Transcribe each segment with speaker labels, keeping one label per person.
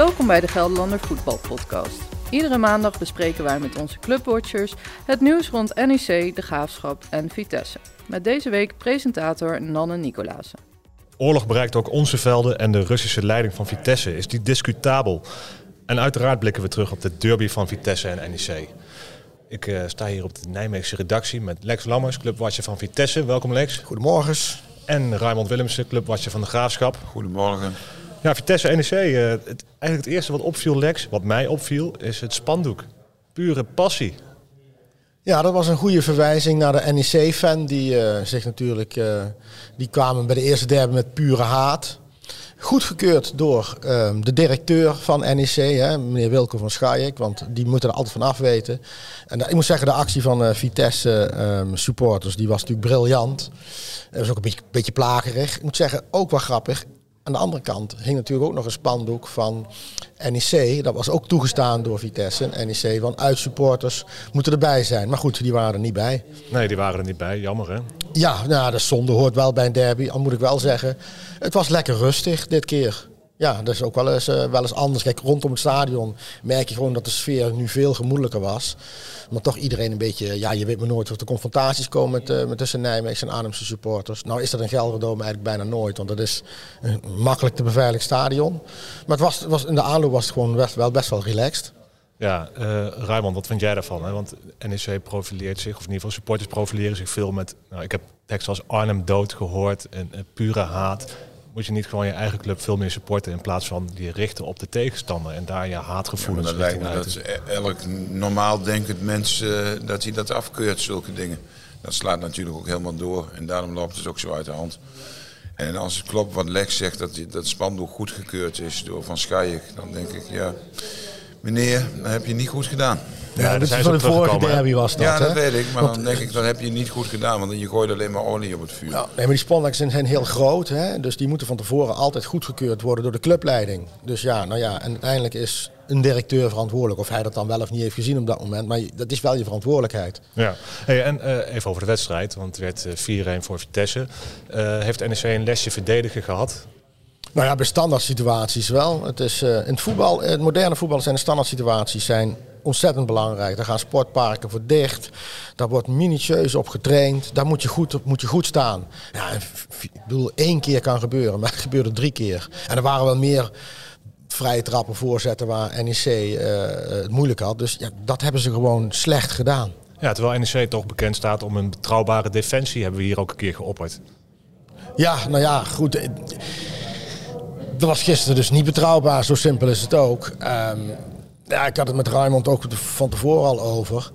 Speaker 1: Welkom bij de Gelderlander Voetbal Podcast. Iedere maandag bespreken wij met onze clubwatchers het nieuws rond NEC, de Graafschap en Vitesse. Met deze week presentator Nanne Nicolaas.
Speaker 2: Oorlog bereikt ook onze velden en de Russische leiding van Vitesse is die discutabel. En uiteraard blikken we terug op de derby van Vitesse en NEC. Ik uh, sta hier op de Nijmeegse redactie met Lex Lammers, clubwatcher van Vitesse. Welkom Lex.
Speaker 3: Goedemorgen.
Speaker 2: En Raymond Willemsen, clubwatcher van de Graafschap.
Speaker 4: Goedemorgen.
Speaker 2: Ja, Vitesse NEC. Uh, het, eigenlijk het eerste wat opviel, Lex, wat mij opviel, is het spandoek. Pure passie.
Speaker 3: Ja, dat was een goede verwijzing naar de NEC-fan. Die uh, zich natuurlijk. Uh, die kwamen bij de eerste derby met pure haat. Goedgekeurd door uh, de directeur van NEC, hè, meneer Wilco van Schaik, want die moeten er altijd van af weten. En ik moet zeggen, de actie van Vitesse um, supporters, die was natuurlijk briljant. Dat was ook een beetje, beetje plagerig. Ik moet zeggen, ook wel grappig. Aan de andere kant hing natuurlijk ook nog een spandoek van NEC. Dat was ook toegestaan door Vitesse. NEC van uitsupporters moeten erbij zijn. Maar goed, die waren er niet bij.
Speaker 2: Nee, die waren er niet bij. Jammer hè?
Speaker 3: Ja, nou, dat zonde hoort wel bij een derby. Al moet ik wel zeggen, het was lekker rustig dit keer. Ja, dat is ook wel eens, uh, wel eens anders. Kijk, rondom het stadion merk je gewoon dat de sfeer nu veel gemoedelijker was. Maar toch iedereen een beetje, ja, je weet maar nooit of er confrontaties komen met, uh, met tussen Nijmeegse en Arnhemse supporters. Nou is dat in Gelderdoom eigenlijk bijna nooit, want dat is een makkelijk te beveiligen stadion. Maar het was, was, in de aanloop was het gewoon best, wel best wel relaxed.
Speaker 2: Ja, uh, wat vind jij daarvan? Hè? Want NEC profileert zich, of in ieder geval supporters profileren zich veel met... Nou, ik heb teksten als Arnhem dood gehoord en, en pure haat moet je niet gewoon je eigen club veel meer supporten in plaats van die richten op de tegenstander en daar je haatgevoelens
Speaker 4: ja, dat lijkt me dat elk normaal denkend mens uh, dat hij dat afkeurt, zulke dingen. Dat slaat natuurlijk ook helemaal door en daarom loopt het ook zo uit de hand. En als het klopt wat Lex zegt, dat dat spandoek goedgekeurd is door Van Schaik, dan denk ik, ja, meneer, dat heb je niet goed gedaan.
Speaker 3: Ja, ja dat is van de vorige derby was dat.
Speaker 4: Ja, dat
Speaker 3: hè?
Speaker 4: weet ik. Maar want, dan denk ik, dat heb je niet goed gedaan. Want je gooit alleen maar olie op het vuur.
Speaker 3: Nou, nee, maar die spandoeken zijn heel groot. Hè? Dus die moeten van tevoren altijd goedgekeurd worden door de clubleiding. Dus ja, nou ja, en uiteindelijk is een directeur verantwoordelijk. Of hij dat dan wel of niet heeft gezien op dat moment. Maar dat is wel je verantwoordelijkheid.
Speaker 2: Ja, hey, en uh, even over de wedstrijd. Want het werd uh, 4-1 voor Vitesse. Uh, heeft NEC een lesje verdedigen gehad?
Speaker 3: Nou ja, bij standaard situaties wel. Het is, uh, in het voetbal, het moderne voetbal zijn de standaard situaties zijn ontzettend belangrijk. Daar gaan sportparken voor dicht. Daar wordt minutieus op getraind. Daar moet je goed, moet je goed staan. Ja, ik bedoel, één keer kan gebeuren, maar het gebeurde drie keer. En er waren wel meer vrije trappen voorzetten waar NEC uh, het moeilijk had. Dus ja, dat hebben ze gewoon slecht gedaan.
Speaker 2: Ja, terwijl NEC toch bekend staat om een betrouwbare defensie, hebben we hier ook een keer geopperd.
Speaker 3: Ja, nou ja, goed. Dat was gisteren dus niet betrouwbaar, zo simpel is het ook. Um, ja, ik had het met Raymond ook van tevoren al over.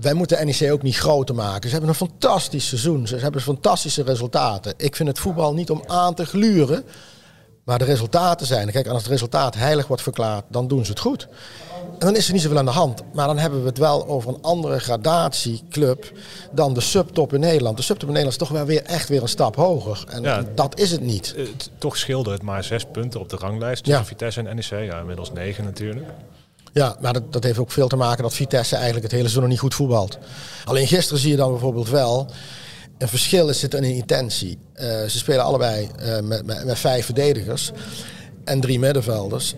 Speaker 3: Wij moeten NEC ook niet groter maken. Ze hebben een fantastisch seizoen. Ze hebben fantastische resultaten. Ik vind het voetbal niet om aan te gluren. Maar de resultaten zijn. Kijk, als het resultaat heilig wordt verklaard, dan doen ze het goed. En dan is er niet zoveel aan de hand. Maar dan hebben we het wel over een andere gradatieclub dan de subtop in Nederland. De subtop in Nederland is toch wel weer echt weer een stap hoger. En ja, dat is het niet.
Speaker 2: Uh, toch scheelde het maar zes punten op de ranglijst tussen ja. Vitesse en NEC. Ja, inmiddels negen natuurlijk.
Speaker 3: Ja, maar dat, dat heeft ook veel te maken dat Vitesse eigenlijk het hele seizoen niet goed voetbalt. Alleen gisteren zie je dan bijvoorbeeld wel een verschil zit in intentie. Uh, ze spelen allebei uh, met, met, met, vijf verdedigers en drie middenvelders.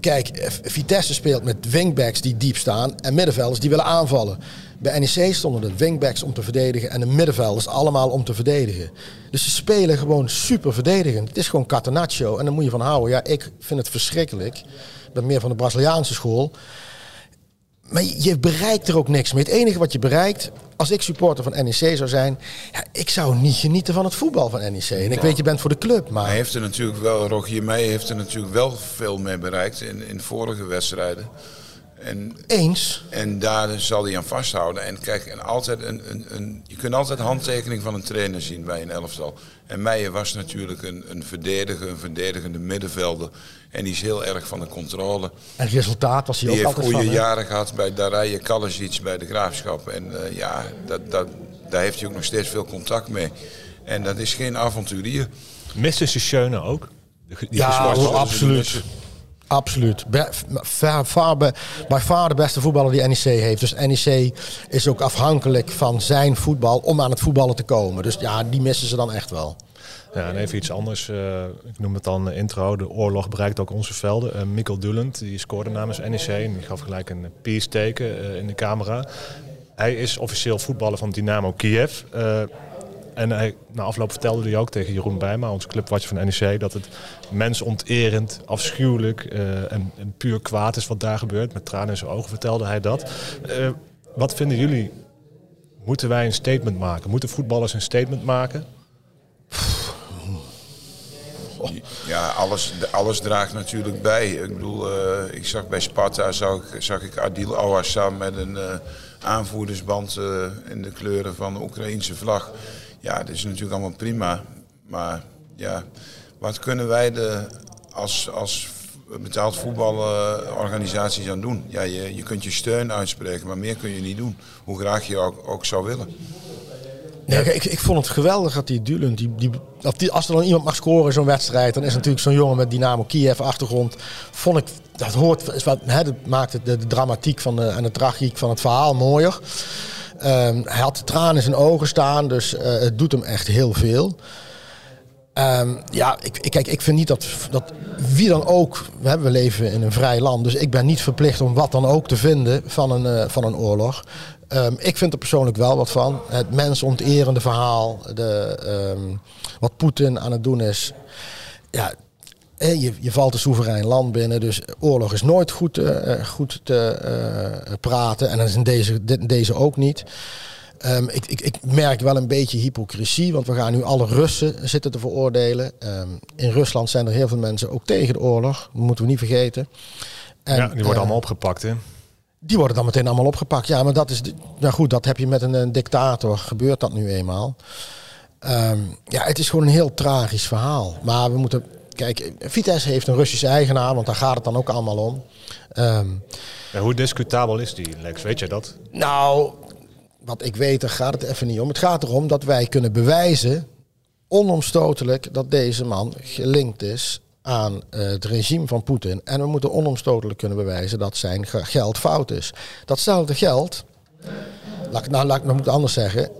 Speaker 3: Kijk, Vitesse speelt met wingbacks die diep staan en middenvelders die willen aanvallen. Bij NEC stonden de wingbacks om te verdedigen en de middenvelders allemaal om te verdedigen. Dus ze spelen gewoon super verdedigend. Het is gewoon catenaccio en daar moet je van houden. Ja, ik vind het verschrikkelijk. Ik ben meer van de Braziliaanse school. Maar je bereikt er ook niks mee. Het enige wat je bereikt, als ik supporter van NEC zou zijn, ja, ik zou niet genieten van het voetbal van NEC. En ik weet, je bent voor de club. Maar...
Speaker 4: Hij heeft er natuurlijk wel, Rogier Meijer heeft er natuurlijk wel veel mee bereikt in, in vorige wedstrijden. En,
Speaker 3: Eens.
Speaker 4: En daar zal hij aan vasthouden. En kijk, en altijd een, een, een, je kunt altijd handtekening van een trainer zien bij een elftal. En Meijer was natuurlijk een, een verdediger, een verdedigende middenvelder. En die is heel erg van de controle.
Speaker 3: En resultaat was hij
Speaker 4: die
Speaker 3: ook altijd
Speaker 4: van. Die heeft goede jaren gehad bij Darije Kalasic, bij de Graafschap. En uh, ja, dat, dat, daar heeft hij ook nog steeds veel contact mee. En dat is geen avonturier.
Speaker 2: Miste Schöne ook?
Speaker 3: Die ja, absoluut. Absoluut. Bij far de beste voetballer die NEC heeft. Dus NEC is ook afhankelijk van zijn voetbal om aan het voetballen te komen. Dus ja, die missen ze dan echt wel.
Speaker 2: Ja, en even iets anders. Uh, ik noem het dan intro. De oorlog bereikt ook onze velden. Uh, Mikkel Dulend, die scoorde namens NEC en die gaf gelijk een peace teken uh, in de camera. Hij is officieel voetballer van Dynamo Kiev. En hij, na afloop vertelde hij ook tegen Jeroen Bijma, onze clubwatcher van NEC, dat het mensonterend, afschuwelijk en, en, puur kwaad is wat daar gebeurt. Met tranen in zijn ogen vertelde hij dat. wat vinden jullie Moeten wij een statement maken? Moeten voetballers een statement maken?
Speaker 4: Ja, alles, alles draagt natuurlijk bij. Ik bedoel, uh, ik zag bij Sparta zag, ik Adil Awassam met een aanvoerdersband in de kleuren van de Oekraïnse vlag. Ja, dat is natuurlijk allemaal prima. Maar ja, wat kunnen wij de, als, als betaald voetbalorganisaties aan doen. Ja, je, je kunt je steun uitspreken, maar meer kun je niet doen. Hoe graag je ook, zou willen.
Speaker 3: Ik, ik vond het geweldig dat die Dulen, die, die, als er dan iemand mag scoren in zo'n wedstrijd, dan is natuurlijk zo'n jongen met Dynamo Kiev achtergrond. Vond ik, dat hoort, wat, hè, maakt de, de, dramatiek van en de tragiek van het verhaal mooier. Um, hij had de tranen in zijn ogen staan, dus uh, het doet hem echt heel veel. Um, ja, ik, kijk, ik vind niet dat, dat wie dan ook. We, leven in een vrij land, dus ik ben niet verplicht om wat dan ook te vinden van een, uh, van een oorlog. Um, ik vind er persoonlijk wel wat van. Het mensonterende verhaal, de, wat Poetin aan het doen is. Ja, je, je valt een soeverein land binnen, dus oorlog is nooit goed, uh, goed te uh, praten. En dat is in deze, deze ook niet. Um, ik, ik, ik, merk wel een beetje hypocrisie, want we gaan nu alle Russen zitten te veroordelen. Um, in Rusland zijn er heel veel mensen ook tegen de oorlog, dat moeten we niet vergeten.
Speaker 2: En, ja, die worden uh, allemaal opgepakt, hè?
Speaker 3: Die worden dan meteen allemaal opgepakt. Ja, maar dat is, nou goed, dat heb je met een, een dictator, gebeurt dat nu eenmaal. Um, ja, het is gewoon een heel tragisch verhaal. Maar we moeten, kijk, Vitesse heeft een Russische eigenaar, want daar gaat het dan ook allemaal om.
Speaker 2: Ja, hoe discutabel is die, Lex? Weet je dat?
Speaker 3: Nou, wat ik weet, daar gaat het even niet om. Het gaat erom dat wij kunnen bewijzen, onomstotelijk, dat deze man gelinkt is aan uh, het regime van Poetin. En we moeten onomstotelijk kunnen bewijzen dat zijn geld fout is. Datzelfde geld, laat ik, nou, laat ik nog moet anders zeggen.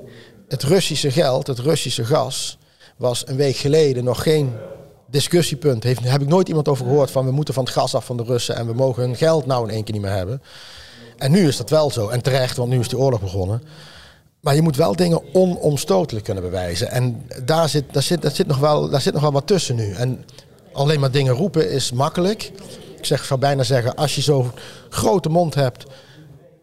Speaker 3: Het Russische geld, het Russische gas, was een week geleden nog geen discussiepunt. Heeft, heb ik nooit iemand over gehoord van we moeten van het gas af van de Russen en we mogen hun geld nou in één keer niet meer hebben. En nu is dat wel zo. En terecht, want nu is die oorlog begonnen. Maar je moet wel dingen onomstotelijk kunnen bewijzen. En daar zit, daar zit, daar zit, nog, wel, daar zit nog wel wat tussen nu. En alleen maar dingen roepen is makkelijk. Ik zeg, zou bijna zeggen, als je zo'n grote mond hebt,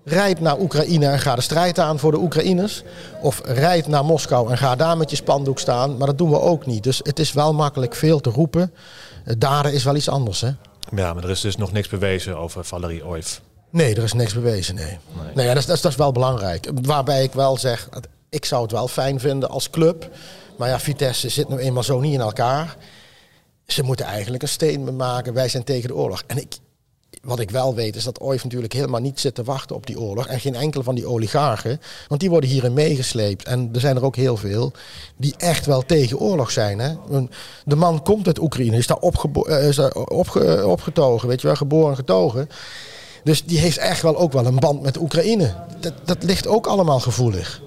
Speaker 3: rijd naar Oekraïne en ga de strijd aan voor de Oekraïners. Of rijd naar Moskou en ga daar met je spandoek staan. Maar dat doen we ook niet. Dus het is wel makkelijk veel te roepen. Daden is wel iets anders, hè?
Speaker 2: Ja, maar er is dus nog niks bewezen over Valerie Oif.
Speaker 3: Nee, er is niks bewezen, nee. Nee, nee ja, dat, is, dat, is, dat is wel belangrijk. Waarbij ik wel zeg, ik zou het wel fijn vinden als club. Maar ja, Vitesse zit nu eenmaal zo niet in elkaar. Ze moeten eigenlijk een statement maken, wij zijn tegen de oorlog. En ik, wat ik wel weet is dat Oif natuurlijk helemaal niet zit te wachten op die oorlog. En geen enkele van die oligarchen. Want die worden hierin meegesleept. En er zijn er ook heel veel die echt wel tegen oorlog zijn. Hè? De man komt uit Oekraïne, is daar, opge is daar opge opgetogen, weet je wel, geboren getogen. Dus die heeft echt wel ook wel een band met Oekraïne. Dat, dat ligt ook allemaal gevoelig.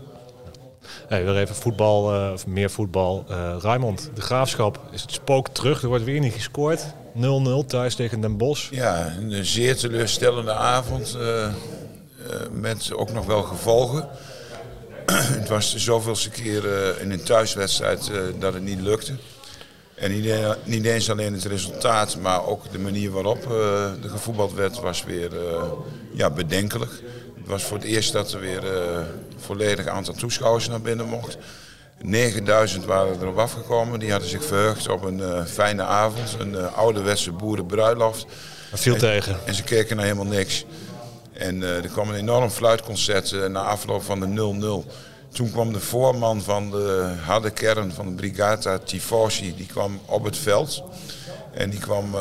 Speaker 2: Hey, weer even voetbal, uh, meer voetbal. Uh, Raymond, de graafschap, is het spook terug? Er wordt weer niet gescoord. 0-0 thuis tegen Den Bosch.
Speaker 4: Ja, een zeer teleurstellende avond. Uh, met ook nog wel gevolgen. het was de zoveelste keer in een thuiswedstrijd dat het niet lukte. En niet, eens alleen het resultaat, maar ook de manier waarop er gevoetbald werd, was weer ja, bedenkelijk. Het was voor het eerst dat er weer uh, volledig aantal toeschouwers naar binnen mocht. 9000 waren erop afgekomen. Die hadden zich verheugd op een fijne avond, een ouderwetse boerenbruiloft.
Speaker 2: Dat viel
Speaker 4: en,
Speaker 2: tegen.
Speaker 4: En ze keken naar helemaal niks. En er kwam een enorm fluitconcert na afloop van de 0-0. Toen kwam de voorman van de harde kern van de Brigata Tifosi, die kwam op het veld. En die kwam uh,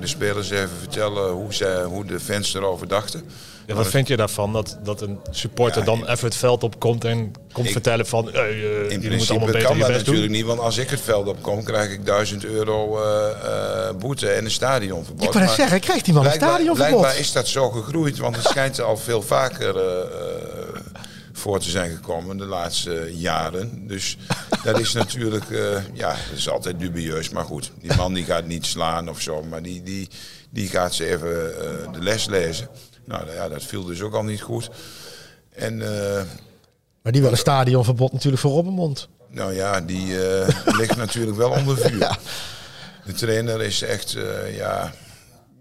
Speaker 4: de spelers even vertellen hoe, zij, hoe de fans erover dachten.
Speaker 2: Ja, wat vind je daarvan dat, dat een supporter ja, dan even het veld opkomt en komt ik, vertellen van uh, uh, in
Speaker 4: principe allemaal beter kan dat natuurlijk niet, want als ik het veld opkom krijg ik 1000 euro uh, boete en een stadionverbod.
Speaker 3: Ik wil het zeggen, krijgt hij wel een stadionverbod?
Speaker 4: Blijkbaar is dat zo gegroeid, want het schijnt al veel vaker voor te zijn gekomen de laatste jaren. Dus dat is natuurlijk, uh, ja, dat is altijd dubieus. Maar goed, die man die gaat niet slaan of zo, maar die, die, die gaat ze even uh, de les lezen. Nou ja, dat viel dus ook al niet goed. En, uh,
Speaker 3: maar die wil een stadionverbod natuurlijk voor Robbenmond.
Speaker 4: Nou ja, die ligt natuurlijk wel onder vuur. De trainer is echt, ja,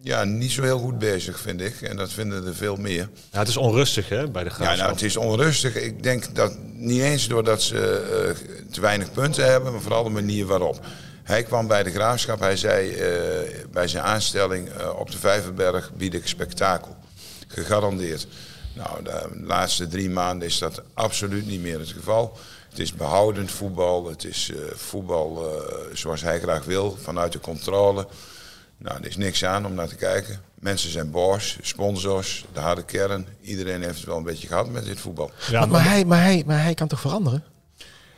Speaker 4: ja, niet zo heel goed bezig, vind ik. En dat vinden er veel meer.
Speaker 2: Ja, het is onrustig hè, bij de Graafschap.
Speaker 4: Ja, nou, het is onrustig. Ik denk dat niet eens doordat ze uh, te weinig punten hebben, maar vooral de manier waarop. Hij kwam bij de Graafschap, hij zei uh, bij zijn aanstelling uh, op de Vijverberg bied ik spektakel. Gegarandeerd. Nou, de laatste drie maanden is dat absoluut niet meer het geval. Het is behoudend voetbal, het is voetbal zoals hij graag wil, vanuit de controle. Nou, er is niks aan om naar te kijken. Mensen zijn boos, sponsors, de harde kern. Iedereen heeft het wel een beetje gehad met dit voetbal.
Speaker 3: Ja, maar, maar, hij, maar, hij, maar hij kan toch veranderen?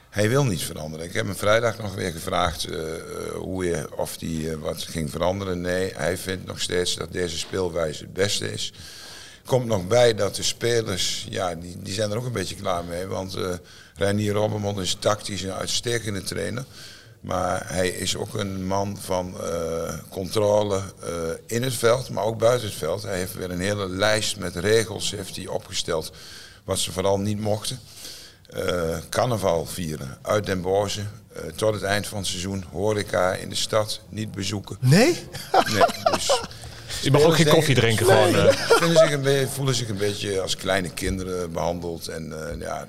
Speaker 4: Hij wil niet veranderen. Ik heb hem vrijdag nog weer gevraagd uh, hoe je, of hij uh, wat ging veranderen. Nee, hij vindt nog steeds dat deze speelwijze het beste is. Komt nog bij dat de spelers, ja, die, die zijn er ook een beetje klaar mee. Want uh, Reinier Robbermond is tactisch een uitstekende trainer. Maar hij is ook een man van uh, controle uh, in het veld, maar ook buiten het veld. Hij heeft weer een hele lijst met regels heeft hij opgesteld, wat ze vooral niet mochten. Uh, carnaval vieren uit Den Bosch tot het eind van het seizoen. Horeca in de stad niet bezoeken.
Speaker 3: Nee?
Speaker 4: Nee, dus...
Speaker 2: Je mag ook geen koffie drinken
Speaker 4: nee, gewoon. Vinden zich een beetje, voelen zich een beetje als kleine kinderen behandeld. En ja,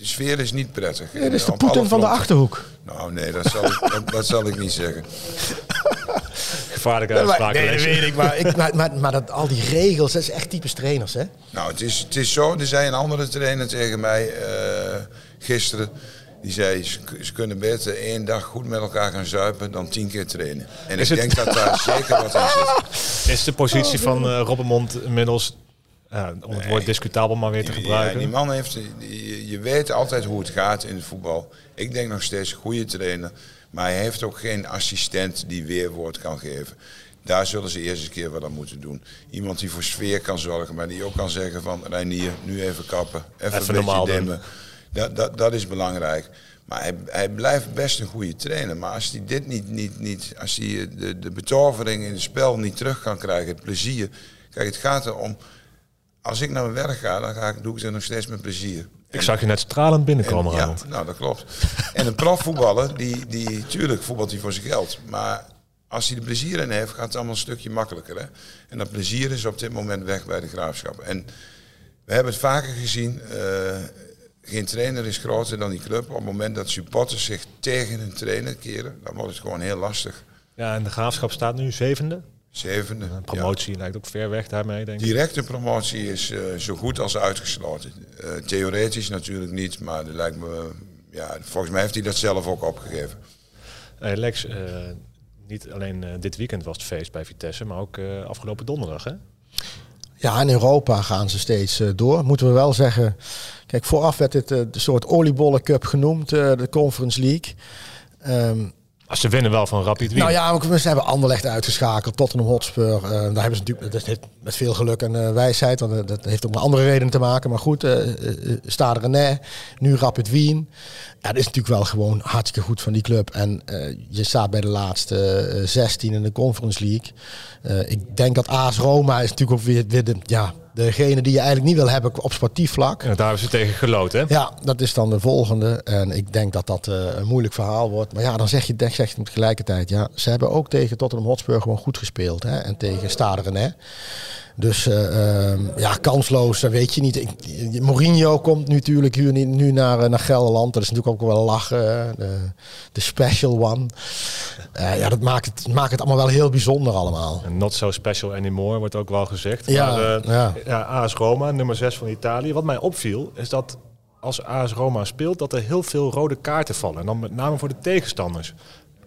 Speaker 4: de sfeer is niet prettig.
Speaker 3: Ja, dat is de Poetin van de Achterhoek.
Speaker 4: Nou nee, dat zal, ik, dat, dat zal ik niet zeggen.
Speaker 2: Gevaarlijke uitspraak.
Speaker 3: Nee, dat weet ik. Maar, ik, maar, maar, maar dat, al die regels, dat is echt typisch trainers, hè?
Speaker 4: Nou, het is, het is zo. Er zei een andere trainer tegen mij uh, gisteren. Die zei, ze, kunnen beter één dag goed met elkaar gaan zuipen dan tien keer trainen. En is ik het... denk dat daar zeker wat in zit.
Speaker 2: Is de positie van uh, Robbenmond inmiddels ja, om het woord discutabel maar weer te gebruiken.
Speaker 4: Ja, die man heeft, je, weet altijd hoe het gaat in het voetbal. Ik denk nog steeds een goede trainer. Maar hij heeft ook geen assistent die weerwoord kan geven. Daar zullen ze eerst eens een keer wat aan moeten doen. Iemand die voor sfeer kan zorgen, maar die ook kan zeggen van Reinier, nu even kappen, even, even een beetje dimmen. Dat, dat, dat is belangrijk. Maar hij, hij blijft best een goede trainer. Maar als hij dit niet, niet, niet als hij de, de betovering in het spel niet terug kan krijgen, het plezier. Kijk, het gaat erom als ik naar mijn werk ga, dan ga ik, doe ik het nog steeds met plezier.
Speaker 2: Ik zag je net stralend binnenkomen,
Speaker 4: Ja, nou dat klopt. en een profvoetballer, die, die, tuurlijk voetbalt hij voor zijn geld. Maar als hij er plezier in heeft, gaat het allemaal een stukje makkelijker. Hè? En dat plezier is op dit moment weg bij de graafschap. En we hebben het vaker gezien. Uh, geen trainer is groter dan die club. Op het moment dat supporters zich tegen een trainer keren, dan wordt het gewoon heel lastig.
Speaker 2: Ja, en de graafschap staat nu zevende.
Speaker 4: Zevende.
Speaker 2: Een promotie lijkt ook ver weg daarmee, denk ik.
Speaker 4: Directe promotie is uh, zo goed als uitgesloten. Uh, theoretisch natuurlijk niet, maar dat lijkt me, ja, volgens mij heeft hij dat zelf ook opgegeven.
Speaker 2: Hey Lex, uh, niet alleen dit weekend was het feest bij Vitesse, maar ook afgelopen donderdag, hè?
Speaker 3: Ja, in Europa gaan ze steeds door. Moeten we wel zeggen. Kijk, vooraf werd dit de soort oliebollencup genoemd, de Conference League. Um,
Speaker 2: ze winnen wel van Rapid Wien.
Speaker 3: Nou ja, ze hebben Anderlecht uitgeschakeld, Tottenham Hotspur. Uh, daar hebben ze natuurlijk met veel geluk en uh, wijsheid. Want dat heeft ook met andere redenen te maken. Maar goed, uh, Stade Rennais, nu Rapid Wien. Ja, dat is natuurlijk wel gewoon hartstikke goed van die club. En je staat bij de laatste 16 in de Conference League. ik denk dat AS Roma is natuurlijk ook weer, ja, degene die je eigenlijk niet wil hebben op sportief vlak.
Speaker 2: Ja, daar hebben ze tegen geloot, hè?
Speaker 3: Ja, dat is dan de volgende. En ik denk dat dat uh, een moeilijk verhaal wordt. Maar ja, dan zeg je, zeg je tegelijkertijd, ja, ze hebben ook tegen Tottenham Hotspur gewoon goed gespeeld. Hè? En tegen Stade hè. Dus uh, ja, kansloos, dat weet je niet. Ik, Mourinho komt natuurlijk nu, nu naar, naar Gelderland. Dat is natuurlijk ook wel lachen. De, de special one. Uh, ja, dat maakt het, maakt het allemaal wel heel bijzonder allemaal.
Speaker 2: not so special anymore, wordt ook wel gezegd.
Speaker 3: Ja, maar, uh, ja.
Speaker 2: ja. AS Roma, nummer 6 van Italië. Wat mij opviel, is dat als AS Roma speelt, dat er heel veel rode kaarten vallen. En dan met name voor de tegenstanders.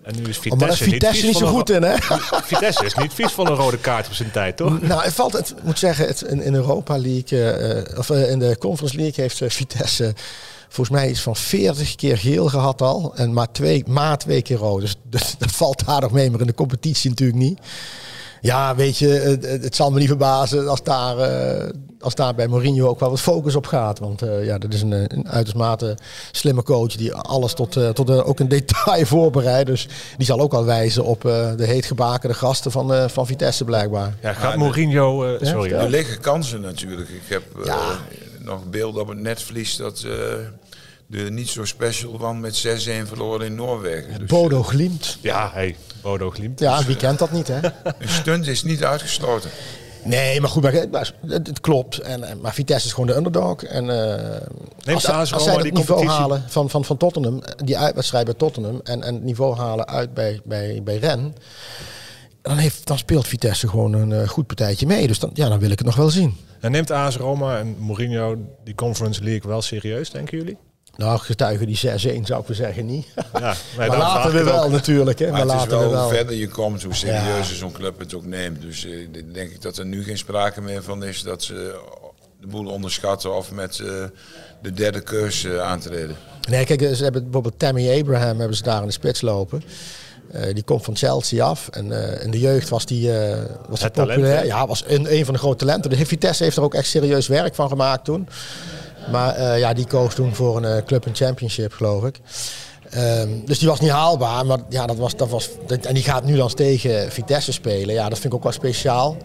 Speaker 2: En nu is Vitesse,
Speaker 3: oh, maar Vitesse niet, niet zo goed in, hè?
Speaker 2: Vitesse is niet vies van een rode kaart op zijn tijd, toch?
Speaker 3: Nou, het valt, het moet zeggen, het, in, in Europa League, uh, of uh, in de Conference League heeft uh, Vitesse volgens mij iets van 40 keer geel gehad al. En maar twee, maar twee keer rood. Dus, dus dat valt daar nog mee, maar in de competitie natuurlijk niet. Ja, weet je, het, het, zal me niet verbazen als daar, uh, als daar bij Mourinho ook wel wat focus op gaat. Want uh, ja, dat is een, een uitermate slimme coach die alles tot, uh, tot ook een detail voorbereidt. Dus die zal ook wel wijzen op de heetgebakende gasten van, van Vitesse blijkbaar.
Speaker 2: Ja, gaat Mourinho... sorry.
Speaker 4: Er liggen kansen natuurlijk. Ik heb ja. nog beelden op het netvlies dat de niet zo special van met 6-1 verloren in Noorwegen.
Speaker 3: Dus, Bodo glimt.
Speaker 2: Ja, hey, Bodo glimt.
Speaker 3: Ja, dus, wie kent dat niet, hè?
Speaker 4: Een stunt is niet uitgesloten.
Speaker 3: Nee, maar goed, maar, het, klopt. En, maar Vitesse is gewoon de underdog. En uh,
Speaker 2: als, als,
Speaker 3: als zij het niveau halen van, van, van Tottenham, die uitwedstrijd bij Tottenham, en, en het niveau halen uit bij, bij, bij Ren, dan, heeft, dan speelt Vitesse gewoon een uh, goed partijtje mee. Dus dan, ja, dan wil ik het nog wel zien.
Speaker 2: En neemt AS Roma en Mourinho die Conference League wel serieus, denken jullie?
Speaker 3: Nou, getuigen die 6-1 zou ik wel zeggen niet. Ja, maar laten we wel natuurlijk. Hè.
Speaker 4: Maar, maar het is wel, hoe verder je komt, hoe serieuzer zo'n club het ook neemt. Dus uh, denk ik dat er nu geen sprake meer van is dat ze de boel onderschatten of met uh, de derde keus uh, aantreden.
Speaker 3: Nee, kijk, ze hebben bijvoorbeeld Tammy Abraham hebben ze daar in de spits lopen. Uh, die komt van Chelsea af. En uh, in de jeugd was die, uh, was die populair. Talent, ja, was een, een van de grote talenten. De Vitesse heeft er ook echt serieus werk van gemaakt toen. Maar uh, ja, die koos toen voor een uh, club en championship, geloof ik. Um, dus die was niet haalbaar, maar ja, dat was, dat was, en die gaat nu dan tegen Vitesse spelen. Ja, dat vind ik ook wel speciaal.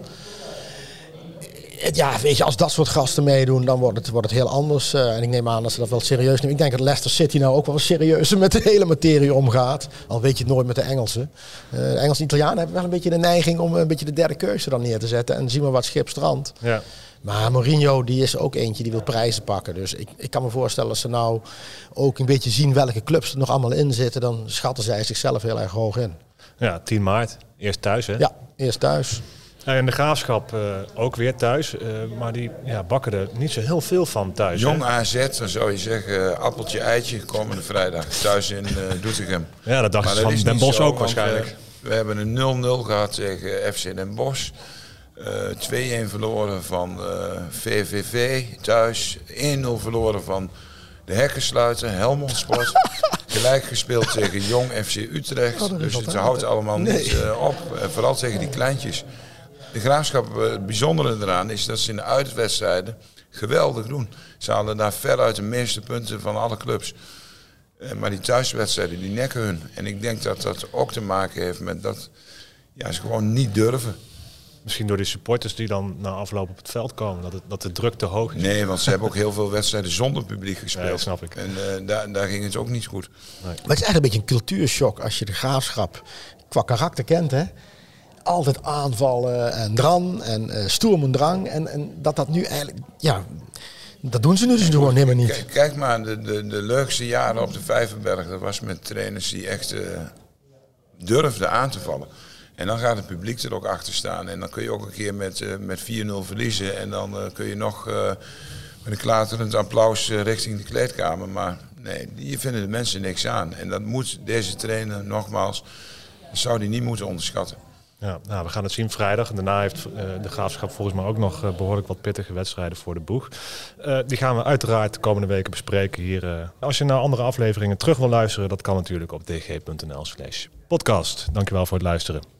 Speaker 3: Ja, weet je, als dat soort gasten meedoen, dan wordt het, wordt het heel anders. Uh, en ik neem aan dat ze dat wel serieus nemen. Ik denk dat Leicester City nou ook wel serieus met de hele materie omgaat. Al weet je het nooit met de Engelsen. Uh, de Engelse Italianen hebben wel een beetje de neiging om een beetje de derde keuze dan neer te zetten. En zien we wat schip strand. Ja. Maar Mourinho die is ook eentje die wil prijzen pakken. Dus ik, ik kan me voorstellen als ze nou ook een beetje zien welke clubs er nog allemaal in zitten, dan schatten zij zichzelf heel erg hoog in.
Speaker 2: Ja, 10 maart. Eerst thuis hè?
Speaker 3: Ja, eerst thuis.
Speaker 2: En de graafschap uh, ook weer thuis. Uh, maar die ja, bakken er niet zo heel veel van thuis.
Speaker 4: Jong hè? AZ, dan zou je zeggen, appeltje eitje komende vrijdag. Thuis in uh, Doetinchem.
Speaker 2: Ja, dat dacht ik van Den Bosch ook waarschijnlijk.
Speaker 4: we hebben een 0-0 gehad tegen FC Den Bosch. Uh, 2-1 verloren van uh, VVV thuis. 1-0 verloren van de Hekkensluiter, Helmond Sport. Gelijk gespeeld tegen Jong FC Utrecht. Oh, dus het houdt allemaal nee. niet uh, op. En vooral tegen die kleintjes. De graafschap, het bijzondere eraan is dat ze in de uitwedstrijden geweldig doen. Ze halen daar veruit de meeste punten van alle clubs. Maar die thuiswedstrijden, die nekken hun. En ik denk dat dat ook te maken heeft met dat ja, ze gewoon niet durven.
Speaker 2: Misschien door de supporters die dan na afloop op het veld komen, dat, het, dat de druk te hoog is.
Speaker 4: Nee, want ze hebben ook heel veel wedstrijden zonder publiek gespeeld.
Speaker 2: Ja, snap ik.
Speaker 4: En uh, daar, daar ging het ook niet goed.
Speaker 3: Nee. Maar het is eigenlijk een beetje een cultuurshock als je de graafschap qua karakter kent, hè? Altijd aanvallen en dran en uh, stoem en drang. En, en dat dat nu eigenlijk, ja, dat doen ze nu dus gewoon helemaal niet.
Speaker 4: Kijk maar, de, de, de leukste jaren op de Vijverberg, dat was met trainers die echt uh, durfden aan te vallen. En dan gaat het publiek er ook achter staan. En dan kun je ook een keer met, uh, met 4-0 verliezen. En dan uh, kun je nog uh, met een klaterend applaus richting de kleedkamer. Maar nee, hier vinden de mensen niks aan. En dat moet deze trainer, nogmaals, zou die niet moeten onderschatten.
Speaker 2: Ja, nou, we gaan het zien vrijdag. En daarna heeft de graafschap volgens mij ook nog behoorlijk wat pittige wedstrijden voor de boeg. die gaan we uiteraard de komende weken bespreken hier. als je naar andere afleveringen terug wil luisteren, dat kan natuurlijk op dg.nl slash podcast. Dankjewel voor het luisteren.